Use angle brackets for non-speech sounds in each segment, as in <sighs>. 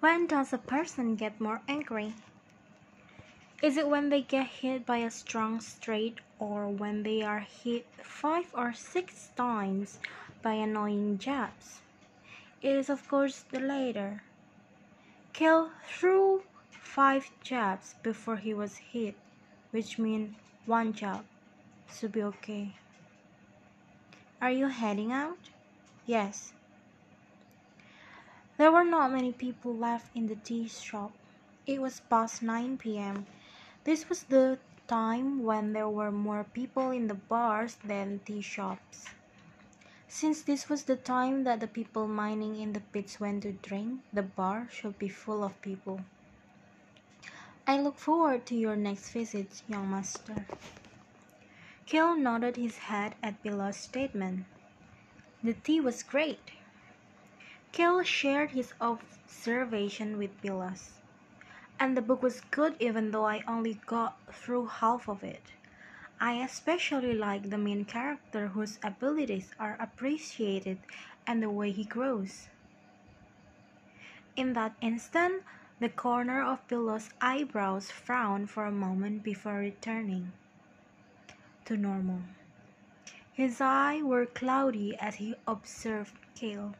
When does a person get more angry? Is it when they get hit by a strong straight or when they are hit five or six times by annoying jabs? It is of course the latter. Cale threw five jabs before he was hit, which means one jab. Should be okay. Are you heading out? Yes. There were not many people left in the tea shop. It was past 9 p.m. This was the time when there were more people in the bars than tea shops. Since this was the time that the people mining in the pits went to drink, the bar should be full of people. I look forward to your next visit, young master. Cale nodded his head at Billos' statement. The tea was great. Cale shared his observation with Billos. And the book was good even though I only got through half of it. I especially like the main character whose abilities are appreciated and the way he grows. In that instant, the corner of Billos' eyebrows frowned for a moment before returning to normal. His eyes were cloudy as he observed Cale.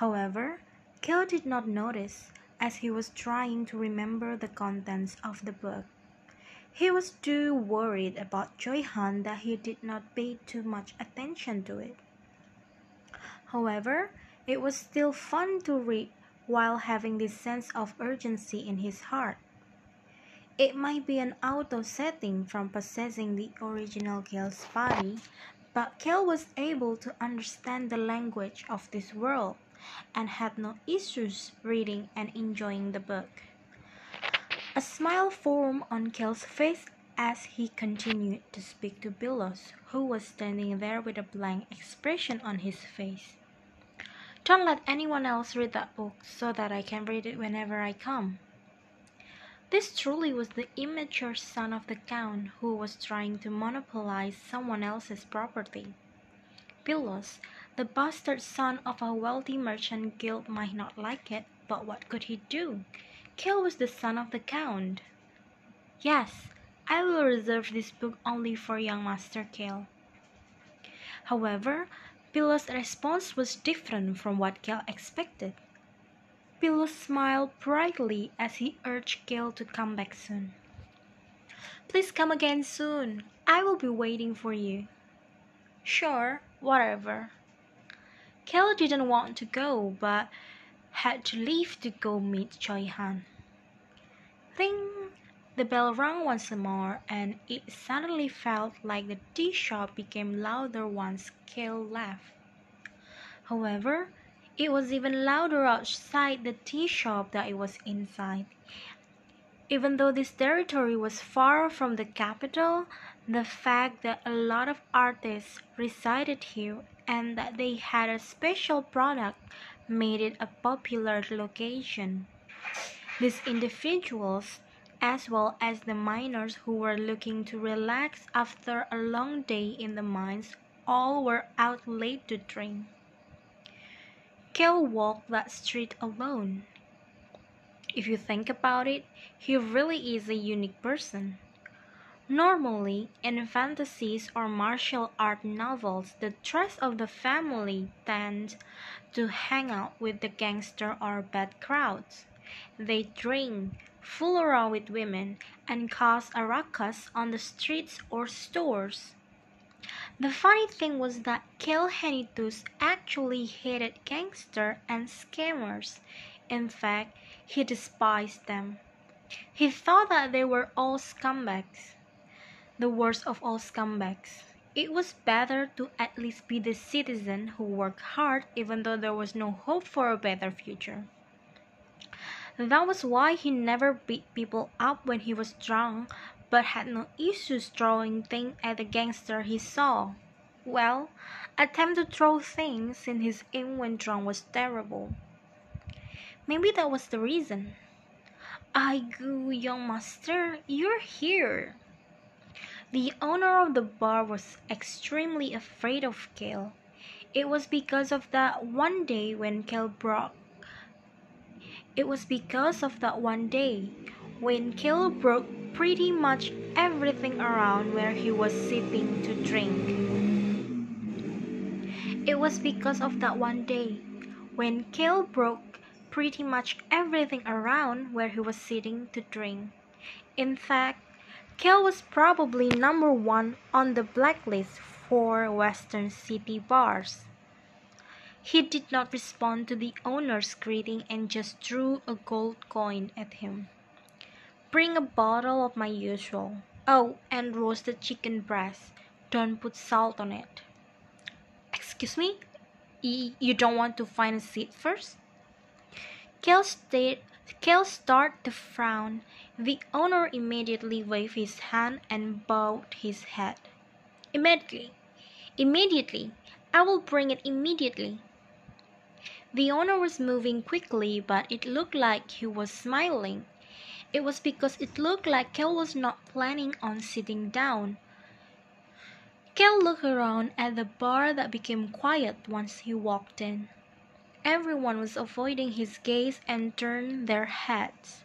However, Cale did not notice, as he was trying to remember the contents of the book. He was too worried about Choi Han that he did not pay too much attention to it. However, it was still fun to read while having this sense of urgency in his heart. It might be an auto setting from possessing the original Cale's body, but Cale was able to understand the language of this world and had no issues reading and enjoying the book. A smile formed on Cale's face as he continued to speak to Billos, who was standing there with a blank expression on his face. Don't let anyone else read that book so that I can read it whenever I come. This truly was the immature son of the Count who was trying to monopolize someone else's property. Billos the bastard son of a wealthy merchant guild might not like it, but what could he do? Cale was the son of the Count. Yes, I will reserve this book only for young Master Cale. However, Billos' response was different from what Cale expected. Billow smiled brightly as he urged Cale to come back soon. Please come again soon. I will be waiting for you. Sure, whatever. Cale didn't want to go, but had to leave to go meet Choi Han. Ring! The bell rang once more, and it suddenly felt like the tea shop became louder once Cale left. However, it was even louder outside the tea shop than it was inside. Even though this territory was far from the capital, the fact that a lot of artists resided here and that they had a special product made it a popular location. These individuals, as well as the miners who were looking to relax after a long day in the mines, all were out late to drink. Cale walked that street alone. If you think about it, he really is a unique person. Normally, in fantasies or martial art novels, the rest of the family tends to hang out with the gangster or bad crowds. They drink, fool around with women, and cause a ruckus on the streets or stores. The funny thing was that Cale Henituse actually hated gangsters and scammers. In fact, he despised them. He thought that they were all scumbags the worst of all scumbags. It was better to at least be the citizen who worked hard even though there was no hope for a better future. That was why he never beat people up when he was drunk, but had no issues throwing things at the gangster he saw. Well, attempt to throw things in his aim when drunk was terrible. Maybe that was the reason. I go, young master, you're here. The owner of the bar was extremely afraid of Cale. It was because of that one day when Cale broke. It was because of that one day when Cale broke pretty much everything around where he was sitting to drink. It was because of that one day when Cale broke pretty much everything around where he was sitting to drink. In fact, Cale was probably number one on the blacklist for Western City bars. He did not respond to the owner's greeting and just threw a gold coin at him. Bring a bottle of my usual. Oh, and roasted chicken breast. Don't put salt on it. Excuse me? you don't want to find a seat first? Cale, stayed, Cale started to frown. The owner immediately waved his hand and bowed his head. Immediately. Immediately. I will bring it immediately. The owner was moving quickly, but it looked like he was smiling. It was because it looked like Cale was not planning on sitting down. Cale looked around at the bar that became quiet once he walked in. Everyone was avoiding his gaze and turned their heads.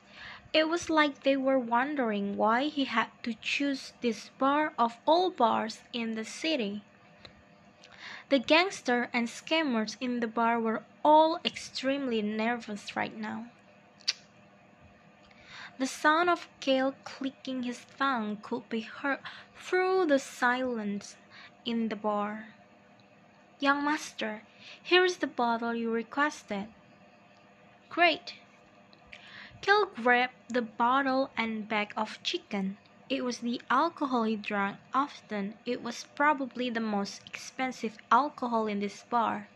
It was like they were wondering why he had to choose this bar of all bars in the city. The gangster and scammers in the bar were all extremely nervous right now. The sound of Cale clicking his tongue could be heard through the silence in the bar. Young master, here is the bottle you requested. Great. Cale grabbed the bottle and bag of chicken. It was the alcohol he drank often. It was probably the most expensive alcohol in this bar.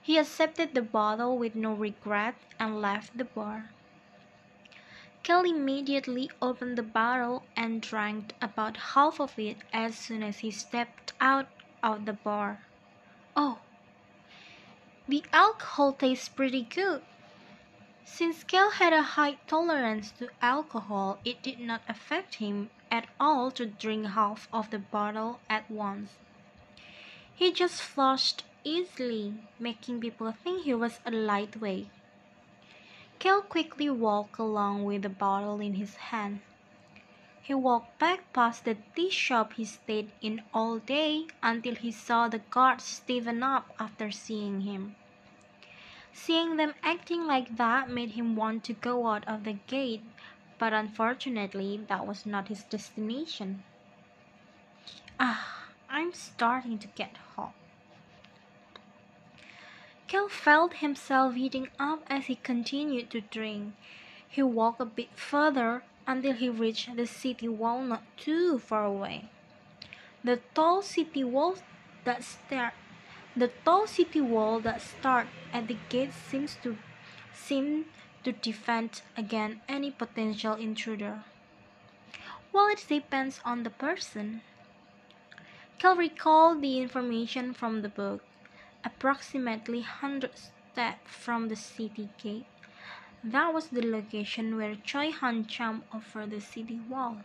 He accepted the bottle with no regret and left the bar. Cale immediately opened the bottle and drank about half of it as soon as he stepped out of the bar. Oh, the alcohol tastes pretty good. Since Cale had a high tolerance to alcohol, it did not affect him at all to drink half of the bottle at once. He just flushed easily, making people think he was a lightweight. Cale quickly walked along with the bottle in his hand. He walked back past the tea shop he stayed in all day until he saw the guards stiffen up after seeing him. Seeing them acting like that made him want to go out of the gate, but unfortunately that was not his destination. Ah, I'm starting to get hot. Cale felt himself heating up as he continued to drink. He walked a bit further until he reached the city wall not too far away. The tall city wall that stared the tall city wall that started at the gate seems to seem to defend against any potential intruder. Well, it depends on the person. Cal recalled the information from the book. Approximately 100 steps from the city gate. That was the location where Choi Han jumped offered the city wall.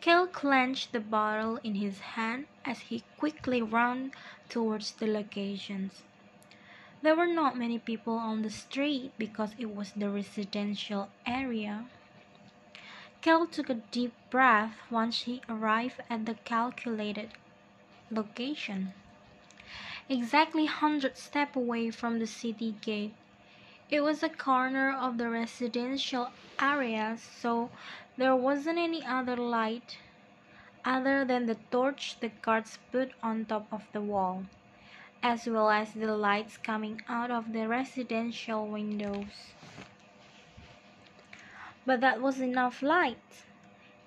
Cale clenched the bottle in his hand as he quickly ran towards the locations. There were not many people on the street because it was the residential area. Cale took a deep breath once he arrived at the calculated location. Exactly 100 steps away from the city gate. It was a corner of the residential area, so there wasn't any other light other than the torch the guards put on top of the wall, as well as the lights coming out of the residential windows. But that was enough light.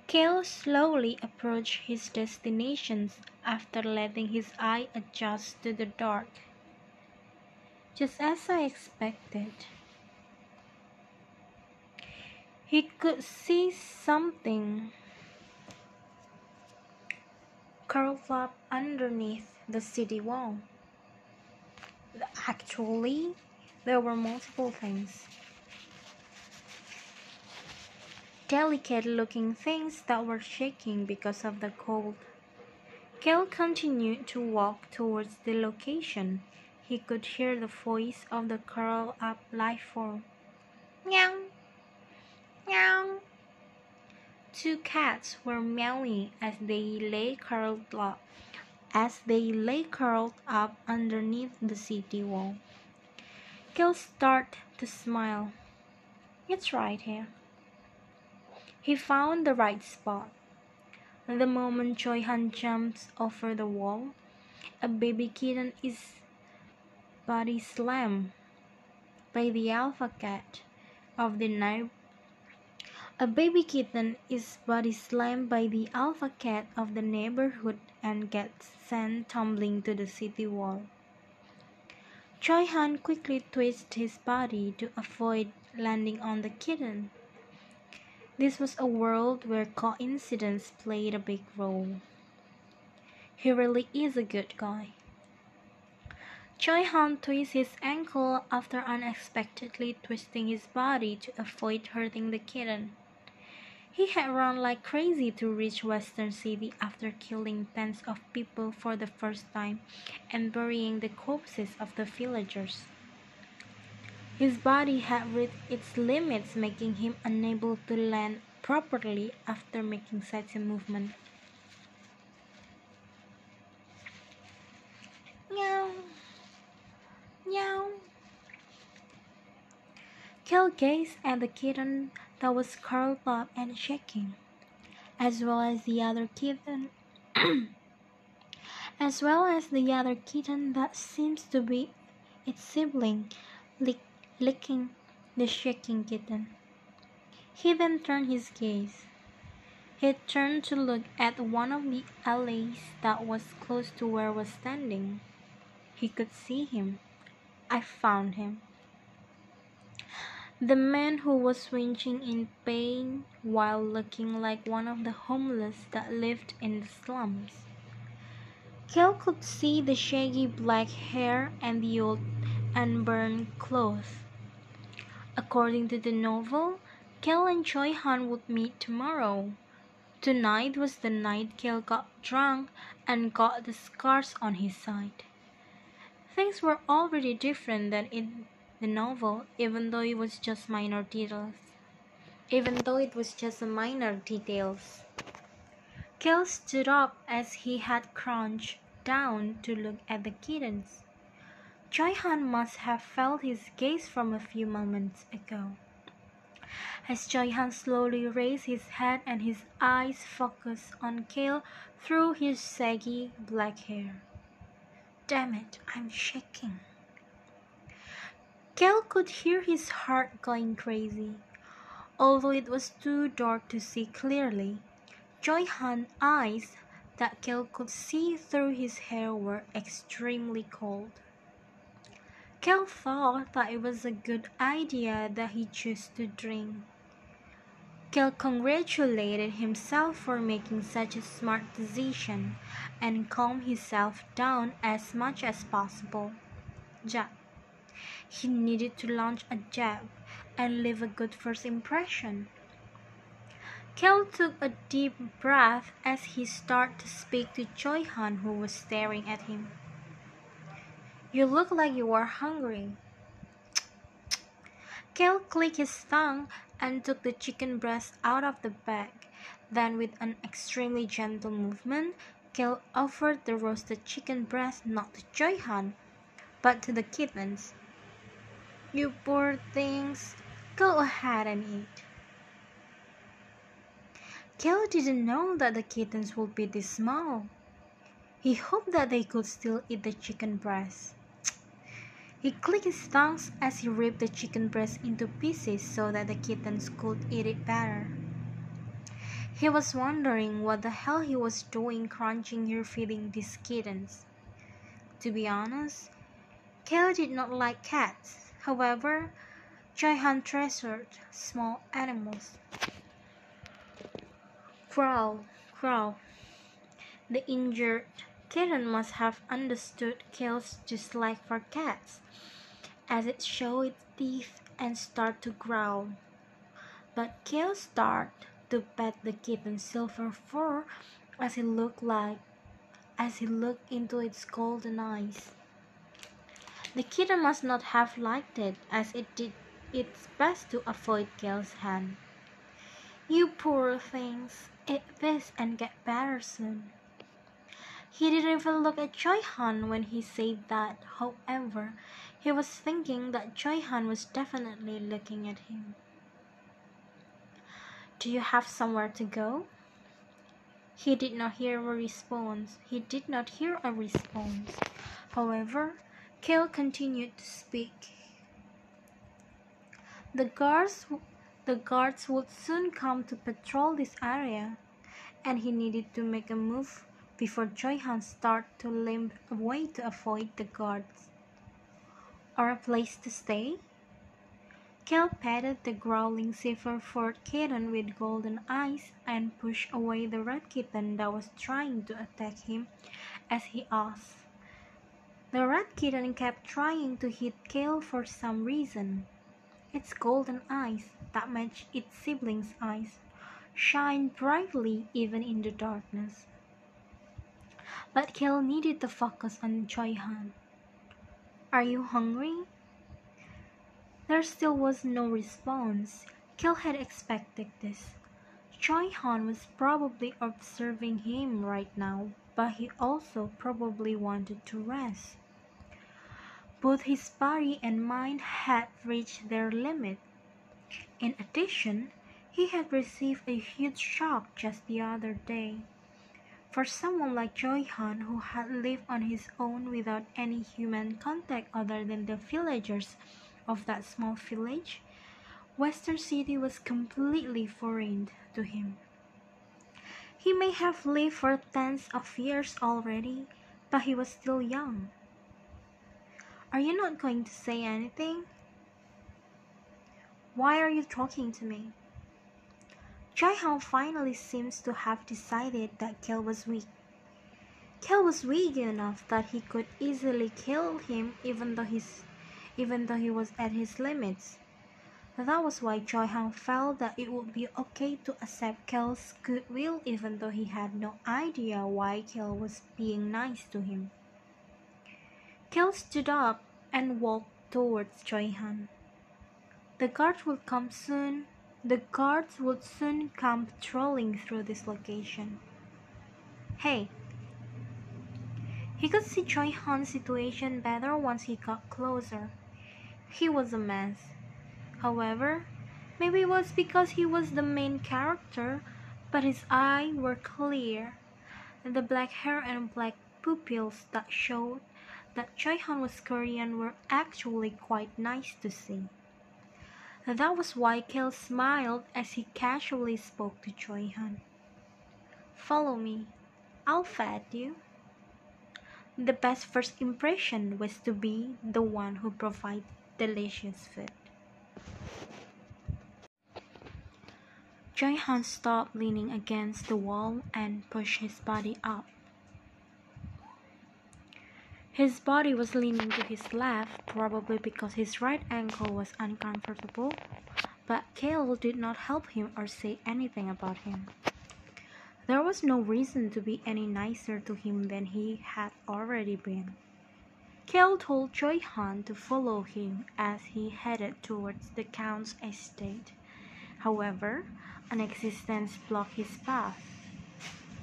Cale slowly approached his destinations after letting his eye adjust to the dark. Just as I expected. He could see something curled up underneath the city wall. Actually, there were multiple things. Delicate looking things that were shaking because of the cold. Cale continued to walk towards the location. He could hear the voice of the curled up life form. Meow. Meow. Two cats were meowing as they lay curled up as they lay curled up underneath the city wall. Gil started to smile. It's right here. He found the right spot. The moment Choi Han jumps over the wall, a baby kitten is body slammed by the alpha cat of the night. A baby kitten is body slammed by the alpha cat of the neighborhood and gets sent tumbling to the city wall. Choi Han quickly twists his body to avoid landing on the kitten. This was a world where coincidence played a big role. He really is a good guy. Choi Han twists his ankle after unexpectedly twisting his body to avoid hurting the kitten. He had run like crazy to reach Western City after killing tens of people for the first time and burying the corpses of the villagers. His body had reached its limits, making him unable to land properly after making such a movement. Meow. Meow. Kel gazed at the kitten that was curled up and shaking, as well as the other kitten, <clears throat> as well as the other kitten that seems to be its sibling, lick, licking the shaking kitten. He then turned his gaze. He turned to look at one of the alleys that was close to where I was standing. He could see him. I found him. The man who was swinging in pain while looking like one of the homeless that lived in the slums. Kel could see the shaggy black hair and the old unburned clothes. According to the novel, Kel and Choi Han would meet tomorrow. Tonight was the night Kel got drunk and got the scars on his side. Things were already different than in the novel, even though it was just minor details. Even though it was just minor details. Kel stood up as he had crouched down to look at the kittens. Choi Han must have felt his gaze from a few moments ago. As Choi Han slowly raised his head and his eyes focused on Kel through his saggy black hair. Damn it, I'm shaking. Kel could hear his heart going crazy. Although it was too dark to see clearly, Choi Han's eyes that Kel could see through his hair were extremely cold. Kel thought that it was a good idea that he chose to drink. Kel congratulated himself for making such a smart decision and calmed himself down as much as possible. Jack. He needed to launch a jab and leave a good first impression. Kel took a deep breath as he started to speak to Choi Han, who was staring at him. You look like you are hungry. Kel clicked his tongue and took the chicken breast out of the bag. Then, with an extremely gentle movement, Kel offered the roasted chicken breast not to Choi Han, but to the kittens. You poor things, go ahead and eat. Kel didn't know that the kittens would be this small. He hoped that they could still eat the chicken breast. <tsk> He clicked his tongues as he ripped the chicken breast into pieces so that the kittens could eat it better. He was wondering what the hell he was doing crunching here feeding these kittens. To be honest, Kel did not like cats. However, Han treasured small animals. Growl, growl. The injured kitten must have understood Kel's dislike for cats, as it showed its teeth and started to growl. But Kel started to pet the kitten's silver fur as he looked like as he looked into its golden eyes. The kitten must not have liked it, as it did it's best to avoid Cale's hand. You poor things, eat this and get better soon. He didn't even look at Choi Han when he said that. However, he was thinking that Choi Han was definitely looking at him. Do you have somewhere to go? He did not hear a response. He did not hear a response. However, Cale continued to speak. The guards, the guards would soon come to patrol this area, and he needed to make a move before Choi Han started to limp away to avoid the guards. Or a place to stay? Cale patted the growling silver furred kitten with golden eyes and pushed away the red kitten that was trying to attack him as he asked. The red kitten kept trying to hit Cale for some reason. Its golden eyes, that matched its siblings' eyes, shined brightly even in the darkness. But Cale needed to focus on Choi Han. Are you hungry? There still was no response. Cale had expected this. Choi Han was probably observing him right now, but he also probably wanted to rest. Both his body and mind had reached their limit. In addition, he had received a huge shock just the other day. For someone like Choi Han, who had lived on his own without any human contact other than the villagers of that small village, Western City was completely foreign to him. He may have lived for tens of years already, but he was still young. Are you not going to say anything? Why are you talking to me? Choi Han finally seems to have decided that Kel was weak. Kel was weak enough that he could easily kill him even though he's even though he was at his limits. That was why Choi Han felt that it would be okay to accept Cale's goodwill even though he had no idea why Cale was being nice to him. Cale stood up and walked towards Choi Han. The guards would come soon. The guards would soon come patrolling through this location. Hey! He could see Choi Han's situation better once he got closer. He was a mess. However, maybe it was because he was the main character, but his eyes were clear. and The black hair and black pupils that showed that Choi Han was Korean were actually quite nice to see. That was why Cale smiled as he casually spoke to Choi Han. Follow me. I'll fed you. The best first impression was to be the one who provided delicious food. Choi Han stopped leaning against the wall and pushed his body up. His body was leaning to his left, probably because his right ankle was uncomfortable, but Cale did not help him or say anything about him. There was no reason to be any nicer to him than he had already been. Cale told Choi Han to follow him as he headed towards the Count's estate. However, an existence blocked his path.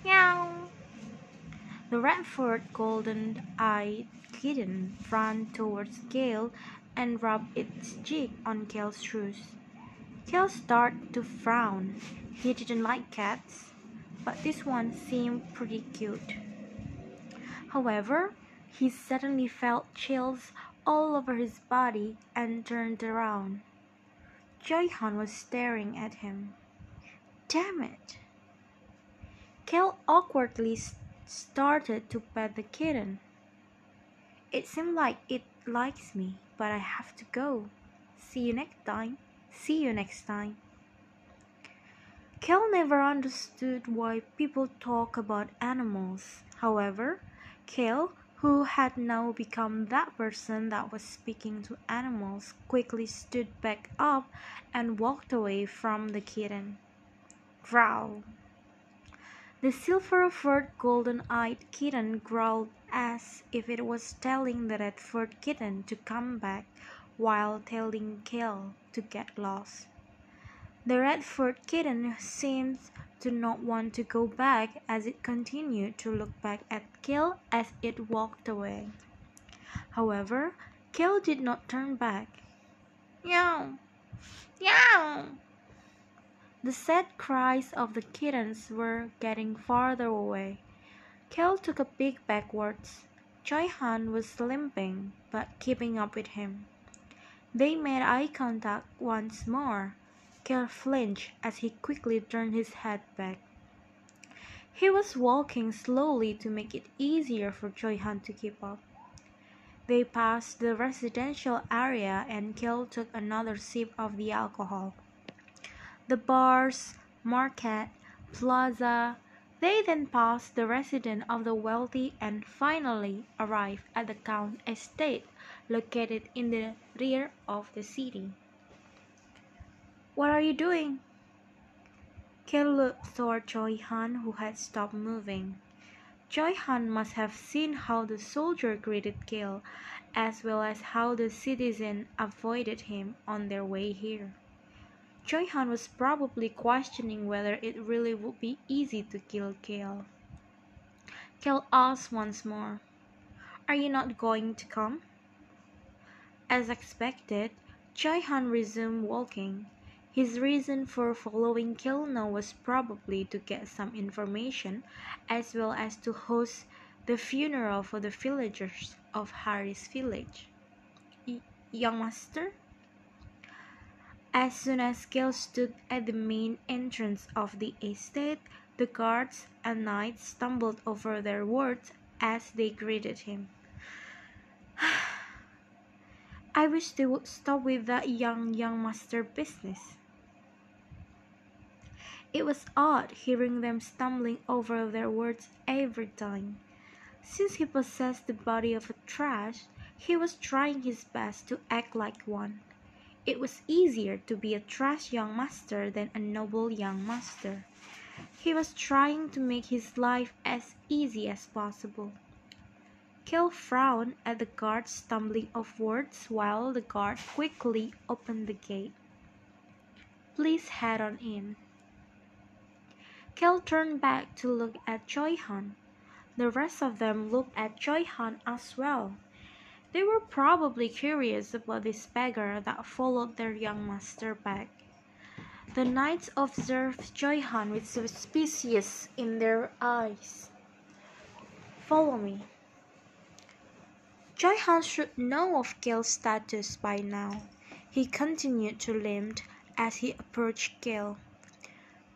Meow! The red-furred, golden-eyed kitten ran towards Cale and rubbed its cheek on Cale's shoes. Cale started to frown. He didn't like cats, but this one seemed pretty cute. However, he suddenly felt chills all over his body and turned around. Choi Han was staring at him. Damn it! Cale awkwardly started to pet the kitten. It seemed like it likes me, but I have to go. See you next time. See you next time. Cale never understood why people talk about animals. However, Cale, who had now become that person that was speaking to animals, quickly stood back up and walked away from the kitten. Growl. The silver-furred golden-eyed kitten growled as if it was telling the red-furred kitten to come back while telling Cale to get lost. The red furred kitten seemed to not want to go back as it continued to look back at Cale as it walked away. However, Cale did not turn back. Meow! Meow! The sad cries of the kittens were getting farther away. Cale took a peek backwards. Choi Han was limping, but keeping up with him. They made eye contact once more. Cale flinched as he quickly turned his head back. He was walking slowly to make it easier for Choi Han to keep up. They passed the residential area and Cale took another sip of the alcohol. The bars, market, plaza, they then passed the residence of the wealthy and finally arrived at the Count estate located in the rear of the city. What are you doing? Cale looked toward Choi Han who had stopped moving. Choi Han must have seen how the soldier greeted Cale as well as how the citizen avoided him on their way here. Choi Han was probably questioning whether it really would be easy to kill Cale. Cale asked once more, Are you not going to come? As expected, Choi Han resumed walking. His reason for following Cale now was probably to get some information as well as to host the funeral for the villagers of Harris village. Y young master? As soon as Cale stood at the main entrance of the estate, the guards and knights stumbled over their words as they greeted him. <sighs> I wish they would stop with that young young master business. It was odd hearing them stumbling over their words every time. Since he possessed the body of a trash, he was trying his best to act like one. It was easier to be a trash young master than a noble young master. He was trying to make his life as easy as possible. Cale frowned at the guard stumbling of words while the guard quickly opened the gate. Please head on in. Cale turned back to look at Choi Han. The rest of them looked at Choi Han as well. They were probably curious about this beggar that followed their young master back. The knights observed Choi Han with suspicion in their eyes. Follow me. Choi Han should know of Cale's status by now. He continued to limp as he approached Cale.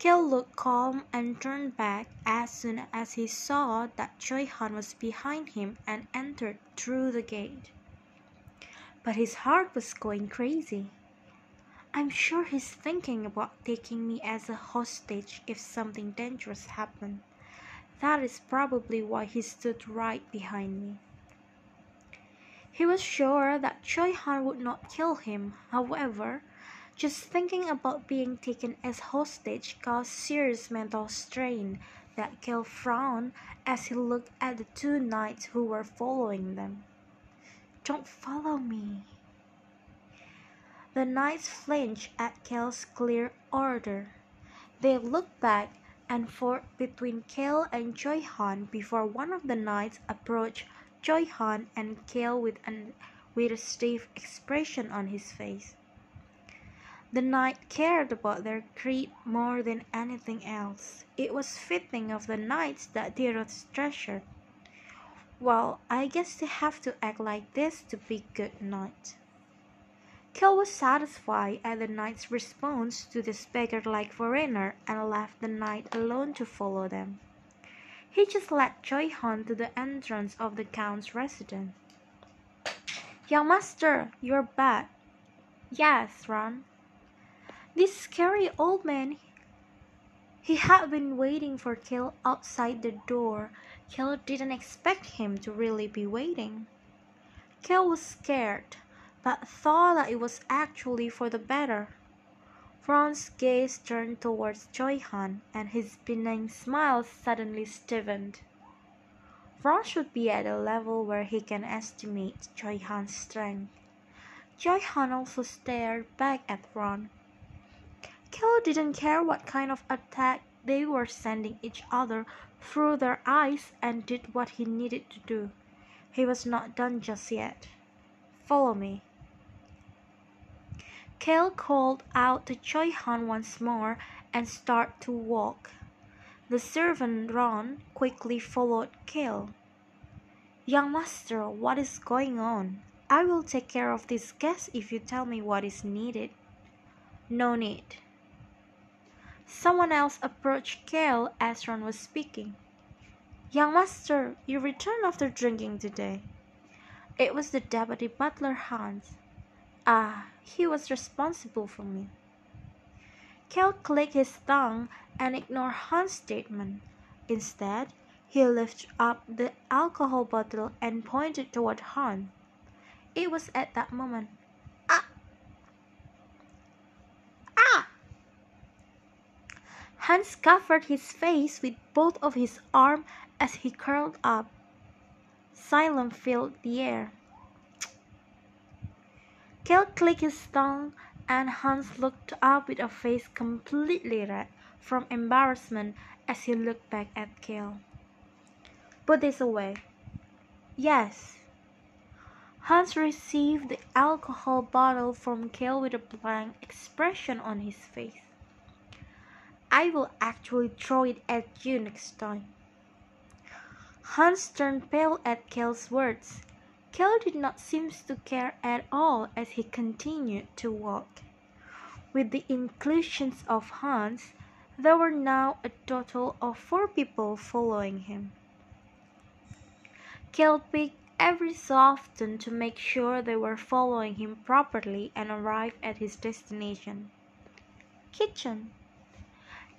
Cale looked calm and turned back as soon as he saw that Choi Han was behind him and entered through the gate. But his heart was going crazy. I'm sure he's thinking about taking me as a hostage if something dangerous happened. That is probably why he stood right behind me. He was sure that Choi Han would not kill him. However, just thinking about being taken as hostage caused serious mental strain that Cale frowned as he looked at the two knights who were following them. Don't follow me. The knights flinched at Cale's clear order. They looked back and forth between Cale and Choi Han before one of the knights approached Choi Han and Cale with, an, with a stiff expression on his face. The knight cared about their creed more than anything else. It was fitting of the knights that Deruth treasured. Well, I guess they have to act like this to be good knights. Cale was satisfied at the knight's response to this beggar-like foreigner and left the knight alone to follow them. He just led Choi Han to the entrance of the count's residence. Young master, you're back. Yes, Ron. This scary old man, he had been waiting for Cale outside the door. Cale didn't expect him to really be waiting. Cale was scared, but thought that it was actually for the better. Ron's gaze turned towards Choi Han, and his benign smile suddenly stiffened. Ron should be at a level where he can estimate Choi Han's strength. Choi Han also stared back at Ron. Cale didn't care what kind of attack they were sending each other through their eyes and did what he needed to do. He was not done just yet. Follow me. Cale called out to Choi Han once more and started to walk. The servant Ron quickly followed Cale. Young master, what is going on? I will take care of this guest if you tell me what is needed. No need. Someone else approached Cale as Ron was speaking. Young master, you returned after drinking today. It was the deputy butler Hans. Ah, he was responsible for me. Cale clicked his tongue and ignored Hans' statement. Instead, he lifted up the alcohol bottle and pointed toward Hans. It was at that moment. Ah! Ah! Hans covered his face with both of his arms as he curled up. Silence filled the air. Cale clicked his tongue and Hans looked up with a face completely red from embarrassment as he looked back at Cale. Put this away. Yes. Hans received the alcohol bottle from Cale with a blank expression on his face. I will actually throw it at you next time. Hans turned pale at Cale's words. Cale did not seem to care at all as he continued to walk. With the inclusions of Hans, there were now a total of four people following him. Cale picked every so often to make sure they were following him properly and arrived at his destination. Kitchen.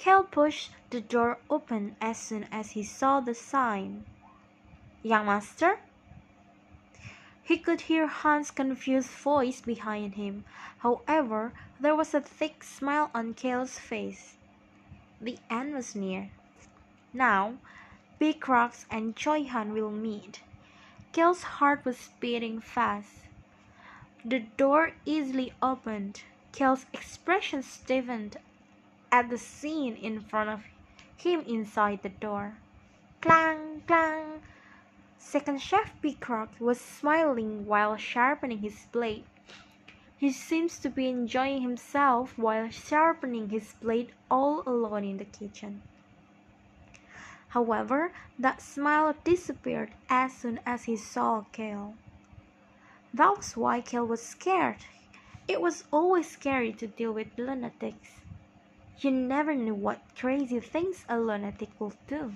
Cale pushed the door open as soon as he saw the sign. Young master? He could hear Hans' confused voice behind him. However, there was a thick smile on Cale's face. The end was near. Now, Beacrox and Choi Han will meet. Cale's heart was beating fast. The door easily opened. Cale's expression stiffened at the scene in front of him inside the door. Clang, clang! Second Chef Beacrox was smiling while sharpening his blade. He seems to be enjoying himself while sharpening his blade all alone in the kitchen. However, that smile disappeared as soon as he saw Cale. That was why Cale was scared. It was always scary to deal with lunatics. You never knew what crazy things a lunatic would do.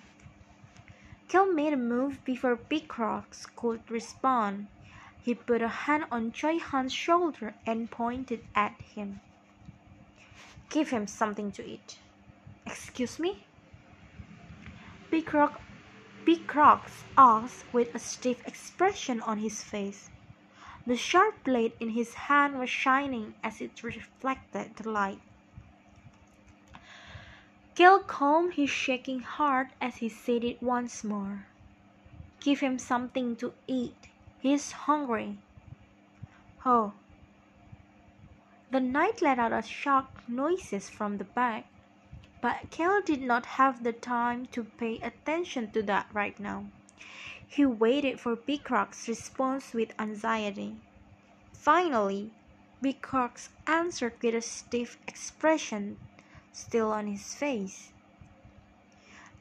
Cale made a move before Beacrox could respond. He put a hand on Choi Han's shoulder and pointed at him. Give him something to eat. Excuse me? Big, Rock, Beacrox asked with a stiff expression on his face. The sharp blade in his hand was shining as it reflected the light. Cale calmed his shaking heart as he said it once more. Give him something to eat. He's hungry. Oh. The knight let out a shocked noises from the back, but Cale did not have the time to pay attention to that right now. He waited for Beacrox' response with anxiety. Finally, Beacrox answered with a stiff expression still on his face.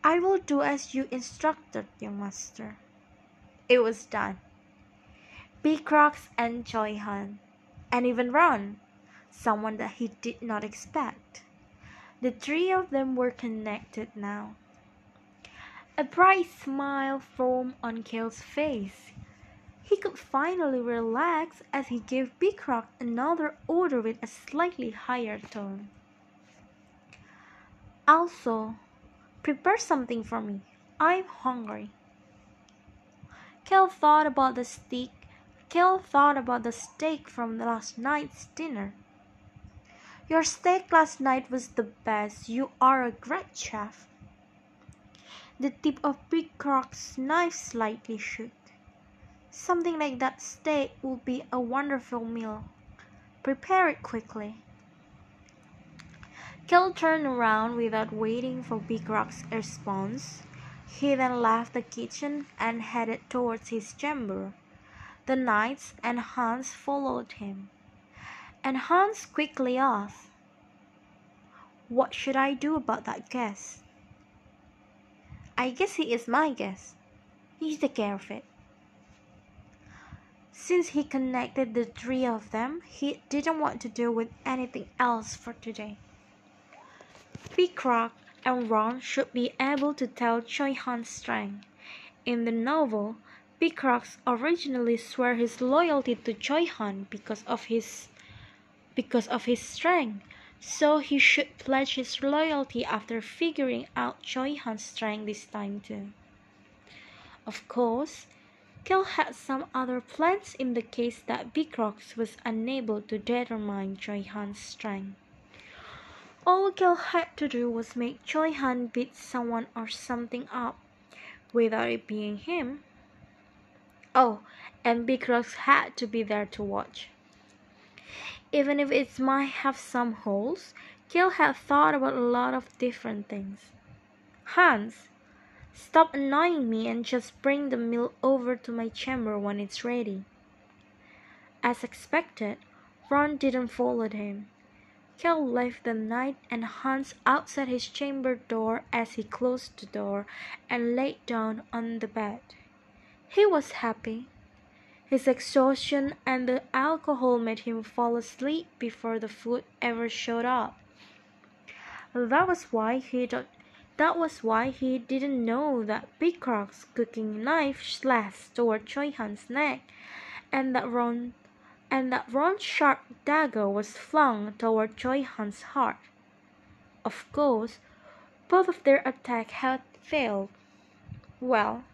I will do as you instructed, young master. It was done. Rocks and Choi Han, and even Ron, someone that he did not expect. The three of them were connected now. A bright smile formed on Cale's face. He could finally relax as he gave Rock another order with a slightly higher tone. Also, prepare something for me. I'm hungry. Cale thought about the steak. Cale thought about the steak from last night's dinner. Your steak last night was the best. You are a great chef. The tip of Big Rocks' knife slightly shook. Something like that steak would be a wonderful meal. Prepare it quickly. Cale turned around without waiting for Beacrox's response. He then left the kitchen and headed towards his chamber. The knights and Hans followed him. And Hans quickly asked, What should I do about that guest? I guess he is my guest. He's take care of it. Since he connected the three of them, he didn't want to deal with anything else for today. Rock and Ron should be able to tell Choi Han's strength. In the novel, Big originally swore his loyalty to Choi Han because of his because of his strength. So he should pledge his loyalty after figuring out Choi Han's strength this time too. Of course, Cale had some other plans in the case that Big was unable to determine Choi Han's strength. All Cale had to do was make Choi Han beat someone or something up, without it being him. Oh, and Beacrox had to be there to watch. Even if it might have some holes, Cale had thought about a lot of different things. Hans, stop annoying me and just bring the meal over to my chamber when it's ready. As expected, Ron didn't follow him. Cale left the knight and Hans outside his chamber door as he closed the door and laid down on the bed. He was happy. His exhaustion and the alcohol made him fall asleep before the food ever showed up. That was why he that was why he didn't know that Beacrox's cooking knife slashed toward Choi Han's neck, and that Ron and that Ron's sharp dagger was flung toward Choi Han's heart. Of course, both of their attacks had failed. Well,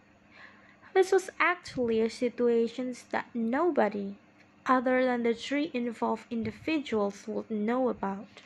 this was actually a situation that nobody, other than the three involved individuals, would know about.